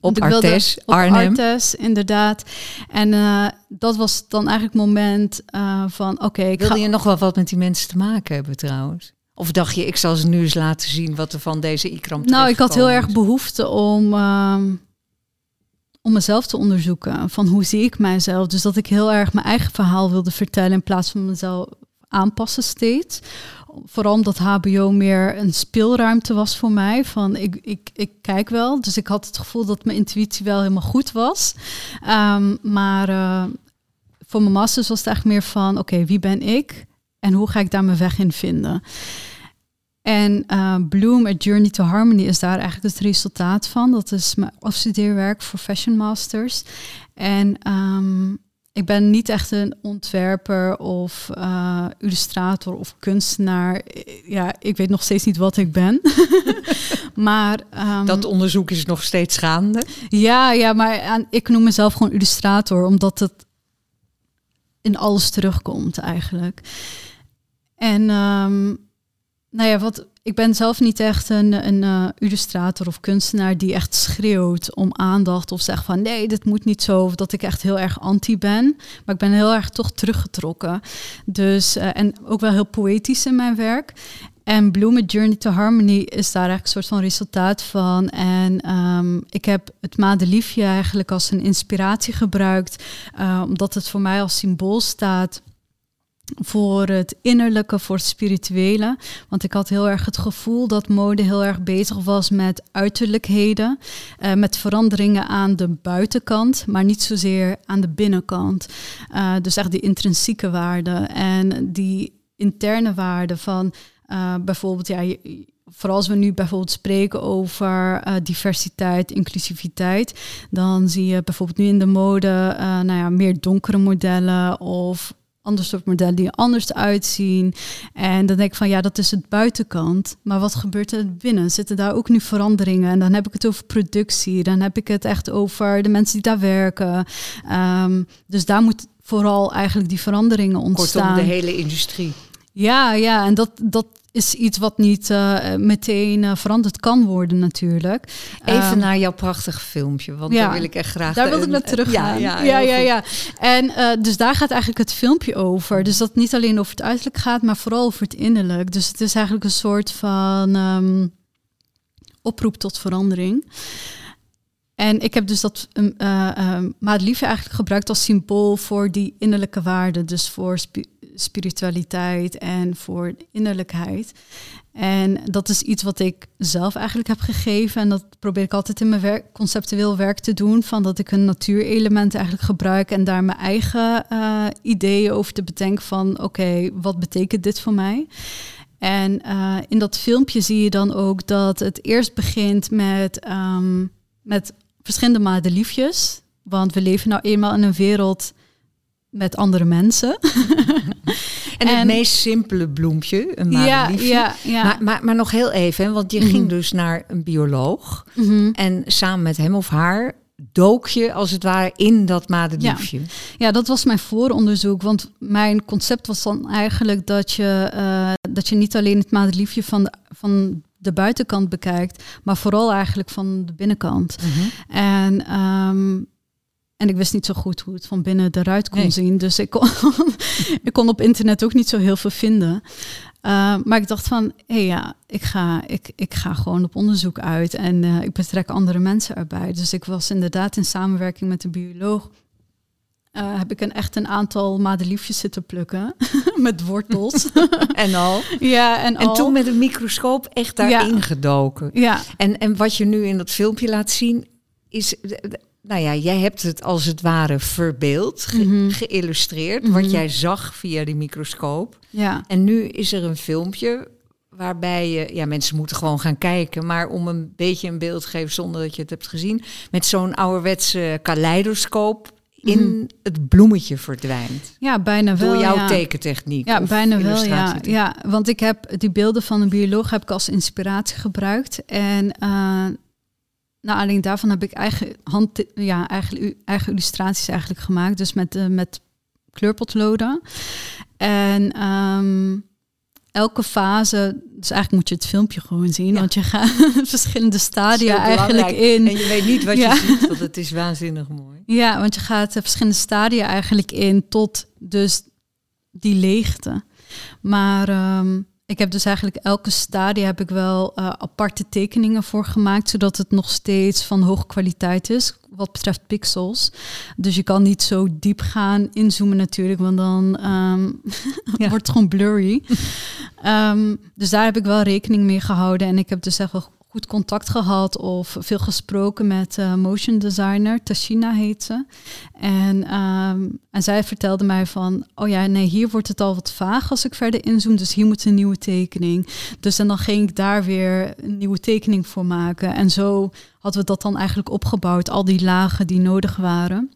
Speaker 1: Op Artes,
Speaker 2: op
Speaker 1: Arnhem.
Speaker 2: Artes, inderdaad. En dat was dan eigenlijk het moment van, oké, ik
Speaker 1: Wilde
Speaker 2: ga...
Speaker 1: je nog wel wat met die mensen te maken hebben trouwens? Of dacht je, ik zal ze nu eens laten zien wat er van deze Ikram
Speaker 2: Nou, ik had heel erg behoefte om, ehm, om mezelf te onderzoeken. Van hoe zie ik mijzelf? Dus dat ik heel erg mijn eigen verhaal wilde vertellen in plaats van mezelf aanpassen steeds. Vooral omdat HBO meer een speelruimte was voor mij. Van ik, ik, ik kijk wel. Dus ik had het gevoel dat mijn intuïtie wel helemaal goed was. Ehm, maar eh, voor mijn masters was het eigenlijk meer van: oké, wie ben ik? En hoe ga ik daar mijn weg in vinden? En eh, Bloom, A Journey to Harmony, is daar eigenlijk het resultaat van. Dat is mijn afstudeerwerk voor Fashion Masters. En ehm, ik ben niet echt een ontwerper of uh, illustrator of kunstenaar. Ja, ik weet nog steeds niet wat ik ben. [laughs] maar
Speaker 1: um, dat onderzoek is nog steeds gaande.
Speaker 2: Ja, ja, maar ik noem mezelf gewoon illustrator, omdat het in alles terugkomt eigenlijk. En um, nou ja, wat, ik ben zelf niet echt een, een uh, illustrator of kunstenaar die echt schreeuwt om aandacht of zegt van nee, dit moet niet zo. Of dat ik echt heel erg anti ben. Maar ik ben heel erg toch teruggetrokken. Dus, uh, en ook wel heel poëtisch in mijn werk. En Bloemen Journey to Harmony is daar eigenlijk een soort van resultaat van. En um, ik heb het madeliefje eigenlijk als een inspiratie gebruikt, uh, omdat het voor mij als symbool staat voor het innerlijke, voor het spirituele. Want ik had heel erg het gevoel dat mode heel erg bezig was met uiterlijkheden, uh, met veranderingen aan de buitenkant, maar niet zozeer aan de binnenkant. Uh, dus echt die intrinsieke waarde en die interne waarde van uh, bijvoorbeeld, ja, vooral als we nu bijvoorbeeld spreken over diversiteit, inclusiviteit, dan zie je bijvoorbeeld nu in de mode nou ja, meer donkere modellen of ander soort modellen die anders uitzien. En dan denk ik van ja, dat is het buitenkant. Maar wat gebeurt er binnen? Zitten daar ook nu veranderingen? En dan heb ik het over productie. Dan heb ik het echt over de mensen die daar werken. Um, dus daar moet vooral eigenlijk die veranderingen ontstaan.
Speaker 1: Kortom, de hele industrie.
Speaker 2: Ja, ja, en dat, dat is iets wat niet uh, meteen uh, veranderd kan worden natuurlijk.
Speaker 1: Even um, naar jouw prachtige filmpje, want ja, daar wil ik echt graag...
Speaker 2: Daar wil ik naar terug gaan. Ja, ja, ja, ja, En uh, dus daar gaat eigenlijk het filmpje over. Dus dat niet alleen over het uiterlijk gaat, maar vooral over het innerlijk. Dus het is eigenlijk een soort van um, oproep tot verandering. En ik heb dus dat uh, uh, maatliefje eigenlijk gebruikt als symbool voor die innerlijke waarden. Dus voor spiritualiteit en voor innerlijkheid. En dat is iets wat ik zelf eigenlijk heb gegeven. En dat probeer ik altijd in mijn werk, conceptueel werk te doen. Van dat ik een natuurelement eigenlijk gebruik en daar mijn eigen uh, ideeën over te bedenken van oké, wat betekent dit voor mij? En uh, in dat filmpje zie je dan ook dat het eerst begint met, um, met verschillende madeliefjes. Want we leven nou eenmaal in een wereld met andere mensen. [laughs]
Speaker 1: en, het meest simpele bloempje, een madeliefje. Ja, ja, ja. Maar, maar, maar nog heel even, want je ging mhm. dus naar een bioloog. Mhm. En samen met hem of haar dook je als het ware in dat madeliefje. Ja.
Speaker 2: ja, dat was mijn vooronderzoek. Want mijn concept was dan eigenlijk dat je, uh, dat je niet alleen het madeliefje van de, van de buitenkant bekijkt, maar vooral eigenlijk van de binnenkant. Mhm. En um, en ik wist niet zo goed hoe het van binnen eruit kon zien. Dus ik kon, [laughs] ik kon op internet ook niet zo heel veel vinden. Uh, maar ik dacht van, hé hey ja, ik ga, ik, ik ga gewoon op onderzoek uit en uh, ik betrek andere mensen erbij. Dus ik was inderdaad in samenwerking met de bioloog. Uh, heb ik een echt een aantal madeliefjes zitten plukken [laughs] met wortels. [laughs]
Speaker 1: en al.
Speaker 2: Ja, en,
Speaker 1: en
Speaker 2: al.
Speaker 1: toen met een microscoop echt daarin
Speaker 2: ja.
Speaker 1: gedoken.
Speaker 2: Ja.
Speaker 1: En, en wat je nu in dat filmpje laat zien, is nou ja, jij hebt het als het ware verbeeld, ge mm -hmm. geïllustreerd, mm -hmm. wat jij zag via die microscoop.
Speaker 2: Ja.
Speaker 1: En nu is er een filmpje waarbij je, ja, mensen moeten gewoon gaan kijken, maar om een beetje een beeld te geven zonder dat je het hebt gezien, met zo'n ouderwetse kaleidoscoop in mm -hmm. het bloemetje verdwijnt.
Speaker 2: Ja, bijna wel.
Speaker 1: Door jouw
Speaker 2: ja.
Speaker 1: tekentechniek.
Speaker 2: Ja, bijna wel. Ja. ja, want ik heb die beelden van een bioloog heb ik als inspiratie gebruikt. En uh, nou, alleen daarvan heb ik eigen, hand, ja, eigen, eigen illustraties eigenlijk gemaakt. Dus met, uh, met kleurpotloden. En um, elke fase, dus eigenlijk moet je het filmpje gewoon zien, ja. want je gaat [laughs] verschillende stadia eigenlijk in.
Speaker 1: En je weet niet wat je ja. ziet, want het is waanzinnig mooi.
Speaker 2: Ja, want je gaat uh, verschillende stadia eigenlijk in tot dus die leegte. Maar um, ik heb dus eigenlijk elke stadia heb ik wel uh, aparte tekeningen voor gemaakt, zodat het nog steeds van hoge kwaliteit is wat betreft pixels. Dus je kan niet zo diep gaan inzoomen natuurlijk, want dan um, [laughs] ja. wordt het gewoon blurry. um, dus daar heb ik wel rekening mee gehouden en ik heb dus echt wel goed contact gehad of veel gesproken met uh, motion designer. Tashina heet ze. En, um, en zij vertelde mij van, oh ja, nee, hier wordt het al wat vaag als ik verder inzoom. Dus hier moet een nieuwe tekening. Dus en dan ging ik daar weer een nieuwe tekening voor maken. En zo hadden we dat dan eigenlijk opgebouwd, al die lagen die nodig waren.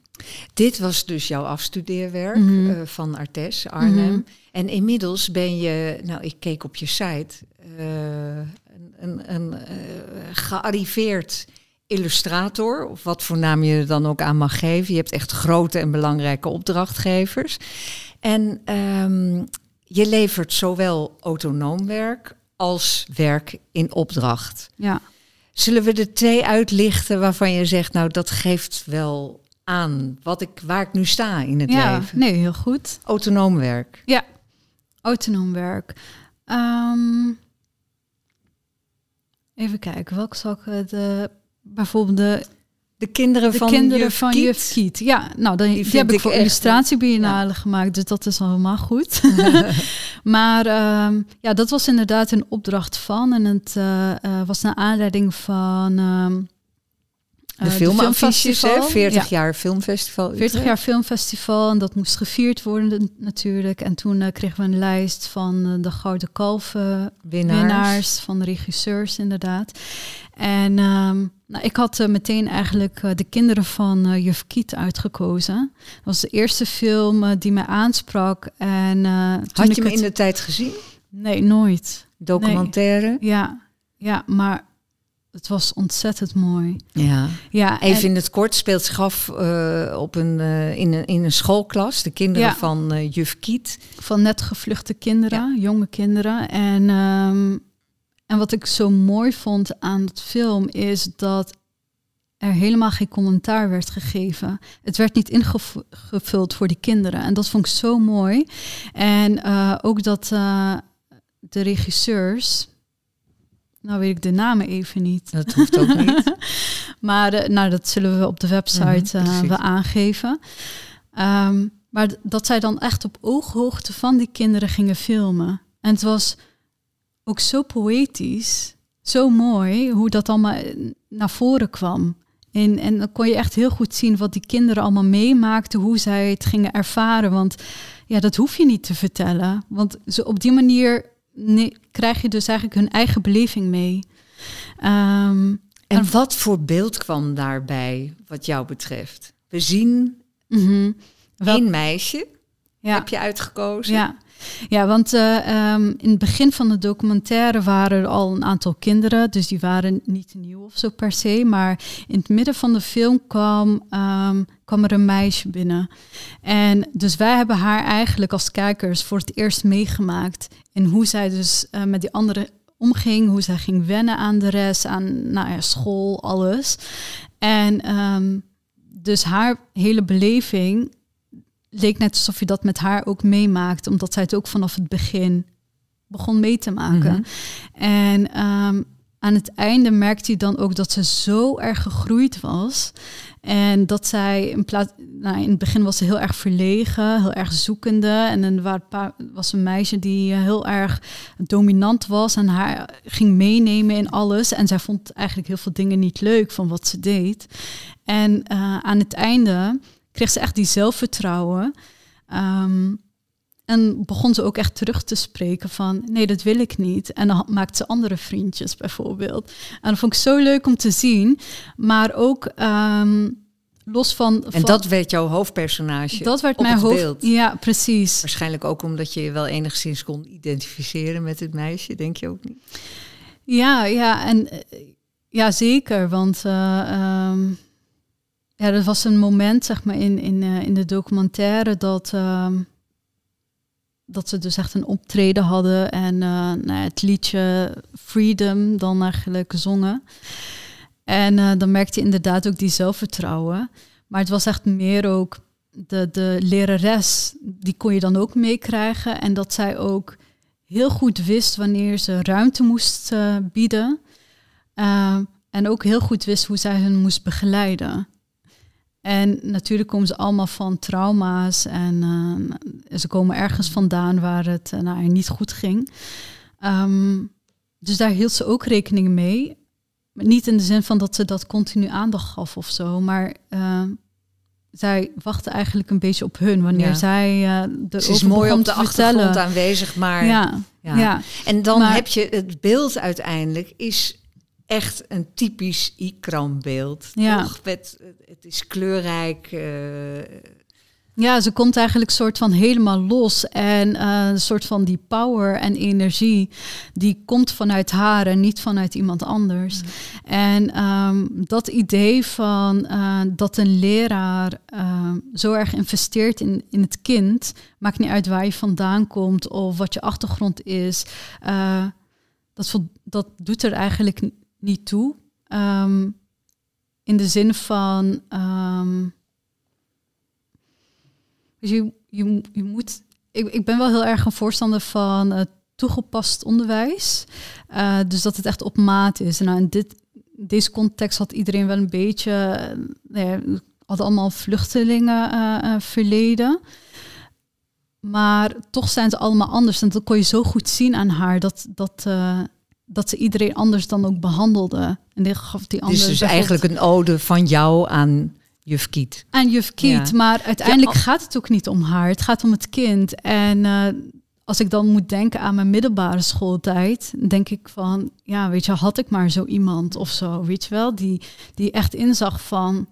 Speaker 1: Dit was dus jouw afstudeerwerk
Speaker 2: Mhm.
Speaker 1: eh, van Artes, Arnhem.
Speaker 2: Mhm.
Speaker 1: En inmiddels ben je, nou ik keek op je site, eh, een, een, een eh, gearriveerd illustrator, of wat voor naam je er dan ook aan mag geven. Je hebt echt grote en belangrijke opdrachtgevers. En ehm, je levert zowel autonoom werk als werk in opdracht.
Speaker 2: Ja.
Speaker 1: Zullen we er twee uitlichten waarvan je zegt, nou dat geeft wel aan wat ik, waar ik nu sta in het
Speaker 2: ja,
Speaker 1: leven?
Speaker 2: nee, heel goed.
Speaker 1: Autonoom werk.
Speaker 2: Ja, autonoom werk. Ehm, even kijken, welke zal ik eh, de bijvoorbeeld de,
Speaker 1: De kinderen
Speaker 2: de
Speaker 1: van
Speaker 2: kinderen
Speaker 1: juf
Speaker 2: van
Speaker 1: Kiet.
Speaker 2: juf Kiet. Ja, nou, dan, die, heb ik
Speaker 1: ik
Speaker 2: voor illustratiebiennale gemaakt, dus dat is al helemaal goed. [laughs] [laughs] maar ehm, ja, dat was inderdaad een opdracht van en het eh, eh, was naar aanleiding van ehm,
Speaker 1: De
Speaker 2: eh,
Speaker 1: filmaffiches, hè?
Speaker 2: filmfestival.
Speaker 1: 40
Speaker 2: Ja.
Speaker 1: jaar filmfestival.
Speaker 2: 40
Speaker 1: Utrecht.
Speaker 2: jaar filmfestival en dat moest gevierd worden natuurlijk. En toen eh, kregen we een lijst van eh, de Gouden Kalven
Speaker 1: winnaars.
Speaker 2: winnaars van de regisseurs inderdaad. En ehm, nou, ik had meteen eigenlijk de kinderen van Juf Kiet uitgekozen. Dat was de eerste film die mij aansprak. En, toen
Speaker 1: Had je me
Speaker 2: het-
Speaker 1: in de tijd gezien?
Speaker 2: Nee, nooit.
Speaker 1: Documentaire?
Speaker 2: Ja, ja, maar het was ontzettend mooi.
Speaker 1: Ja.
Speaker 2: Ja,
Speaker 1: Even
Speaker 2: en-
Speaker 1: in het kort speelt zich af eh, op een, eh, in, een, in een schoolklas. De kinderen
Speaker 2: Ja.
Speaker 1: van eh, juf Kiet.
Speaker 2: van net gevluchte kinderen, jonge kinderen. En, ehm, en wat ik zo mooi vond aan het film is dat er helemaal geen commentaar werd gegeven. Het werd niet ingevuld voor die kinderen. En dat vond ik zo mooi. En ook dat de regisseurs, nou weet ik de namen even niet.
Speaker 1: Dat hoeft ook niet. [laughs]
Speaker 2: Maar eh, nou, dat zullen we op de website
Speaker 1: Mhm,
Speaker 2: eh, wel aangeven. Ehm, maar dat zij dan echt op ooghoogte van die kinderen gingen filmen. En het was ook zo poëtisch, zo mooi hoe dat allemaal eh, naar voren kwam. En, en dan kon je echt heel goed zien wat die kinderen allemaal meemaakten, hoe zij het gingen ervaren. Want ja, dat hoef je niet te vertellen. Want zo op die manier krijg je dus eigenlijk hun eigen beleving mee. Ehm,
Speaker 1: En wat voor beeld kwam daarbij, wat jou betreft? We zien één meisje,
Speaker 2: ja.
Speaker 1: heb je uitgekozen.
Speaker 2: Ja, ja want eh, ehm, in het begin van de documentaire waren er al een aantal kinderen, dus die waren niet nieuw of zo per se. Maar in het midden van de film kwam, ehm, kwam er een meisje binnen. En dus wij hebben haar eigenlijk als kijkers voor het eerst meegemaakt. En hoe zij dus eh, met die anderen omging, hoe zij ging wennen aan de rest, aan nou ja, school, alles. En ehm, dus haar hele beleving leek net alsof je dat met haar ook meemaakt, omdat zij het ook vanaf het begin begon mee te maken.
Speaker 1: Mhm.
Speaker 2: En ehm, aan het einde merkte hij dan ook dat ze zo erg gegroeid was. En dat zij in plaats, nou, in het begin was ze heel erg verlegen, heel erg zoekende. En een paar- was een meisje die heel erg dominant was en haar ging meenemen in alles. En zij vond eigenlijk heel veel dingen niet leuk van wat ze deed. En eh, aan het einde kreeg ze echt die zelfvertrouwen. Ehm, en begon ze ook echt terug te spreken van nee, dat wil ik niet. En dan maakte ze andere vriendjes bijvoorbeeld. En dat vond ik zo leuk om te zien. Maar ook ehm, los van...
Speaker 1: En
Speaker 2: van-
Speaker 1: dat werd jouw hoofdpersonage
Speaker 2: dat werd mijn hoofd.
Speaker 1: beeld.
Speaker 2: Ja, precies.
Speaker 1: Waarschijnlijk ook omdat je je wel enigszins kon identificeren met het meisje, denk je ook niet?
Speaker 2: Ja, ja, en eh, ja, zeker. Want eh, ehm, ja, er was een moment, zeg maar, in, in, eh, in de documentaire dat, ehm, dat ze dus echt een optreden hadden en eh, nou, het liedje Freedom dan eigenlijk zongen. En eh, dan merkte je inderdaad ook die zelfvertrouwen. Maar het was echt meer ook de, de lerares, die kon je dan ook meekrijgen. En dat zij ook heel goed wist wanneer ze ruimte moest bieden. Uh, en ook heel goed wist hoe zij hun moest begeleiden. En natuurlijk komen ze allemaal van trauma's en uh, ze komen ergens vandaan waar het uh, nou, niet goed ging. Um, dus daar hield ze ook rekening mee. Niet in de zin van dat ze dat continu aandacht gaf of zo, maar uh, zij wachtte eigenlijk een beetje op hun wanneer ja. zij er
Speaker 1: Ze is mooi op de achtergrond aanwezig, maar
Speaker 2: ja, ja. ja.
Speaker 1: En dan
Speaker 2: maar,
Speaker 1: heb je het beeld uiteindelijk is echt een typisch Ikram-beeld.
Speaker 2: Ja.
Speaker 1: Toch? Het is kleurrijk. eh,
Speaker 2: Ja, ze komt eigenlijk soort van helemaal los. En eh, een soort van die power en energie, die komt vanuit haar en niet vanuit iemand anders. En ehm, dat idee van eh, dat een leraar eh, zo erg investeert in, in het kind, maakt niet uit waar je vandaan komt of wat je achtergrond is, dat, dat doet er eigenlijk niet toe. Ehm, in de zin van. ehm, dus je, je, je moet. Ik, ik ben wel heel erg een voorstander van eh, toegepast onderwijs. Eh, dus dat het echt op maat is. Nou, in dit, deze context had iedereen wel een beetje. eh, nou ja, hadden allemaal vluchtelingen verleden. Maar toch zijn ze allemaal anders. En dat kon je zo goed zien aan haar. Dat, dat, dat ze iedereen anders dan ook behandelde. En dit gaf die andere
Speaker 1: is dus
Speaker 2: bijvoorbeeld-
Speaker 1: eigenlijk een ode van jou aan juf Kiet.
Speaker 2: aan juf Kiet.
Speaker 1: Ja.
Speaker 2: Maar uiteindelijk
Speaker 1: Ja,
Speaker 2: gaat het ook niet om haar. Het gaat om het kind. En eh, als ik dan moet denken aan mijn middelbare schooltijd, denk ik van, ja, weet je, had ik maar zo iemand of zo, weet je wel, die, die echt inzag van,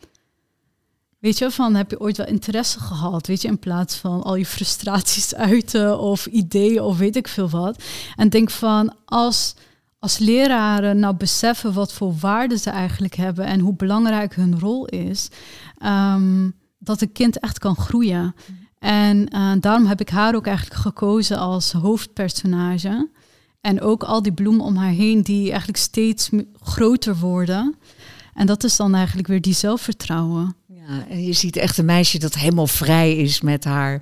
Speaker 2: weet je, van heb je ooit wel interesse gehad, weet je, in plaats van al je frustraties [laughs] uiten of ideeën of weet ik veel wat. En denk van, als als leraren nou beseffen wat voor waarde ze eigenlijk hebben en hoe belangrijk hun rol is, ehm, dat een kind echt kan groeien. En eh, daarom heb ik haar ook eigenlijk gekozen als hoofdpersonage. En ook al die bloemen om haar heen die eigenlijk steeds groter worden. En dat is dan eigenlijk weer die zelfvertrouwen.
Speaker 1: Ja, en je ziet echt een meisje dat helemaal vrij is met haar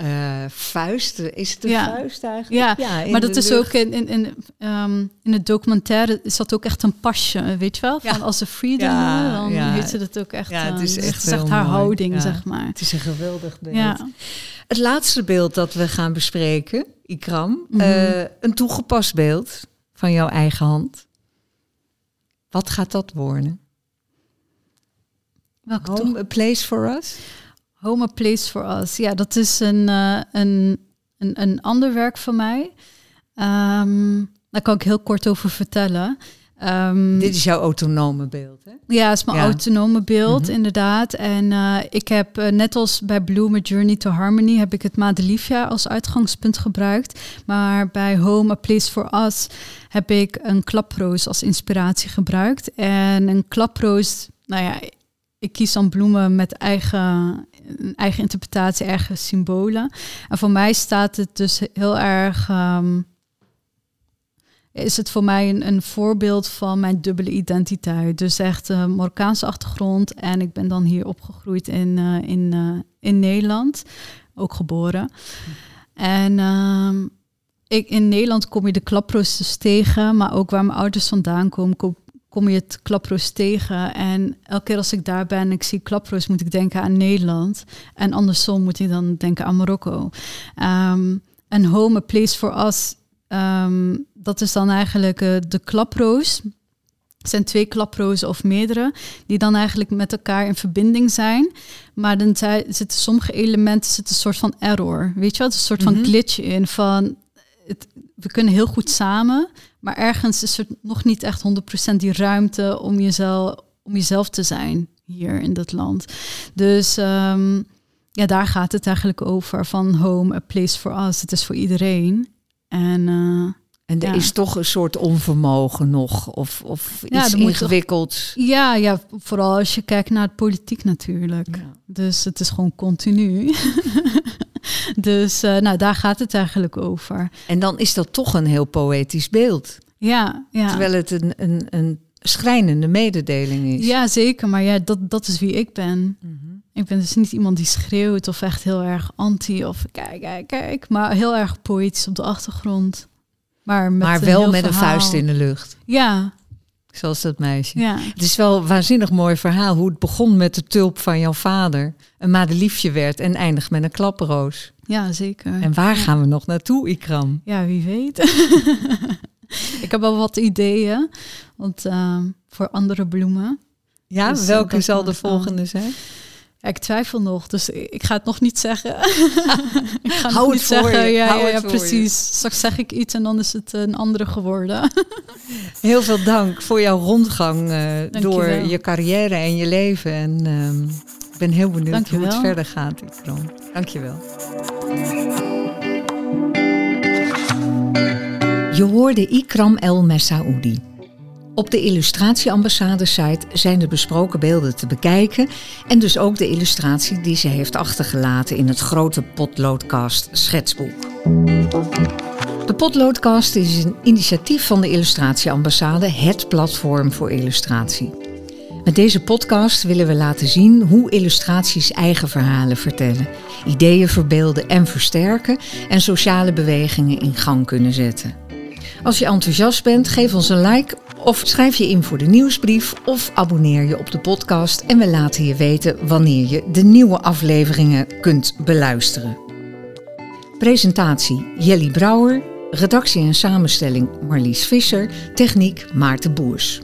Speaker 1: eh vuist. Is het een
Speaker 2: Ja.
Speaker 1: vuist eigenlijk?
Speaker 2: Ja,
Speaker 1: in
Speaker 2: maar
Speaker 1: de
Speaker 2: dat is
Speaker 1: lucht.
Speaker 2: ook in, in, in, ehm, in het documentaire is dat ook echt een pasje, weet je wel? Van
Speaker 1: Ja.
Speaker 2: als ze freedom,
Speaker 1: Ja,
Speaker 2: dan
Speaker 1: ja.
Speaker 2: heeft ze dat ook echt.
Speaker 1: Ja, het
Speaker 2: eh,
Speaker 1: is
Speaker 2: dus
Speaker 1: echt
Speaker 2: het is echt haar
Speaker 1: mooi.
Speaker 2: houding,
Speaker 1: Ja.
Speaker 2: zeg maar.
Speaker 1: Het is een geweldig beeld.
Speaker 2: Ja.
Speaker 1: Het laatste beeld dat we gaan bespreken, Ikram,
Speaker 2: Mhm.
Speaker 1: eh, een toegepast beeld van jouw eigen hand. Wat gaat dat worden?
Speaker 2: Welke?
Speaker 1: Home, a place for us?
Speaker 2: Home a Place for Us. Ja, dat is een, eh, een, een, een ander werk van mij. Ehm, daar kan ik heel kort over vertellen. Ehm,
Speaker 1: Dit is jouw autonome beeld, hè?
Speaker 2: Ja, het is mijn
Speaker 1: Ja.
Speaker 2: autonome beeld,
Speaker 1: Mhm.
Speaker 2: inderdaad. En eh, ik heb, eh, net als bij Bloom, A Journey to Harmony, heb ik het Madeliefja als uitgangspunt gebruikt. Maar bij Home, A Place for Us heb ik een klaproos als inspiratie gebruikt. En een klaproos, nou ja, ik kies dan bloemen met eigen, een eigen interpretatie, eigen symbolen. En voor mij staat het dus heel erg... ehm, is het voor mij een, een voorbeeld van mijn dubbele identiteit. Dus echt een Marokkaanse achtergrond. En ik ben dan hier opgegroeid in, eh, in, eh, in Nederland. Ook geboren. En ehm, ik, in Nederland kom je de klaproos dus tegen. Maar ook waar mijn ouders vandaan komen, kom, kom je het klaproos tegen. En elke keer als ik daar ben en ik zie klaproos, moet ik denken aan Nederland. En andersom moet ik dan denken aan Marokko. Ehm, en Home, A Place for Us Ehm, dat is dan eigenlijk eh, de klaproos. Het zijn twee klaprozen of meerdere, die dan eigenlijk met elkaar in verbinding zijn. Maar dan zitten sommige elementen zitten een soort van error. Weet je wat? Een soort van
Speaker 1: Mhm.
Speaker 2: glitch in van het, we kunnen heel goed samen, maar ergens is er nog niet echt 100% die ruimte om jezelf, om jezelf te zijn hier in dat land. Dus ehm, ja, daar gaat het eigenlijk over van home, a place for us. Het is voor iedereen. En eh,
Speaker 1: En er
Speaker 2: Ja.
Speaker 1: is toch een soort onvermogen nog, of, of
Speaker 2: Ja,
Speaker 1: iets
Speaker 2: toch-
Speaker 1: ingewikkelds.
Speaker 2: ja, ja, vooral als je kijkt naar het politiek natuurlijk.
Speaker 1: Ja.
Speaker 2: Dus het is gewoon continu. [laughs] dus eh, nou, daar gaat het eigenlijk over.
Speaker 1: En dan is dat toch een heel poëtisch beeld.
Speaker 2: Ja, ja.
Speaker 1: Terwijl het een, een, een schrijnende mededeling is.
Speaker 2: ja zeker. Maar ja, dat, dat is wie ik ben.
Speaker 1: Mhm.
Speaker 2: Ik ben dus niet iemand die schreeuwt of echt heel erg anti of kijk, kijk, kijk. Maar heel erg poëtisch op de achtergrond. Maar, met
Speaker 1: maar wel met een vuist in de lucht.
Speaker 2: Ja,
Speaker 1: Zoals dat meisje.
Speaker 2: ja.
Speaker 1: Het is wel een waanzinnig mooi verhaal hoe het begon met de tulp van jouw vader. Een madeliefje werd en eindigt met een klaproos.
Speaker 2: ja, zeker.
Speaker 1: En waar gaan we nog naartoe, Ikram?
Speaker 2: Ja, wie weet. [laughs] ik heb wel wat ideeën want, ehm, voor andere bloemen.
Speaker 1: Ja,
Speaker 2: Dus, eh,
Speaker 1: welke zal de volgende zijn?
Speaker 2: Ik twijfel nog, dus ik ga het nog niet zeggen. [laughs]
Speaker 1: ik ga Hou het niet zeggen. Je.
Speaker 2: Ja, ja, ja precies. Straks zeg ik iets en dan is het een andere geworden. [laughs]
Speaker 1: Heel veel dank voor jouw rondgang uh, door je, je carrière en je leven. En uh, ik ben heel benieuwd hoe het verder gaat, Ikram. Dank je wel. Je hoorde Ikram El Messaoudi. Op de Illustratieambassade-site zijn de besproken beelden te bekijken en dus ook de illustratie die ze heeft achtergelaten in het grote Potloodcast schetsboek. De Potloodcast is een initiatief van de Illustratieambassade, het platform voor illustratie. Met deze podcast willen we laten zien hoe illustraties eigen verhalen vertellen, ideeën verbeelden en versterken en sociale bewegingen in gang kunnen zetten. Als je enthousiast bent, geef ons een like of schrijf je in voor de nieuwsbrief of abonneer je op de podcast en we laten je weten wanneer je de nieuwe afleveringen kunt beluisteren. Presentatie Jelly Brouwer, redactie en samenstelling Marlies Visser, techniek Maarten Boers.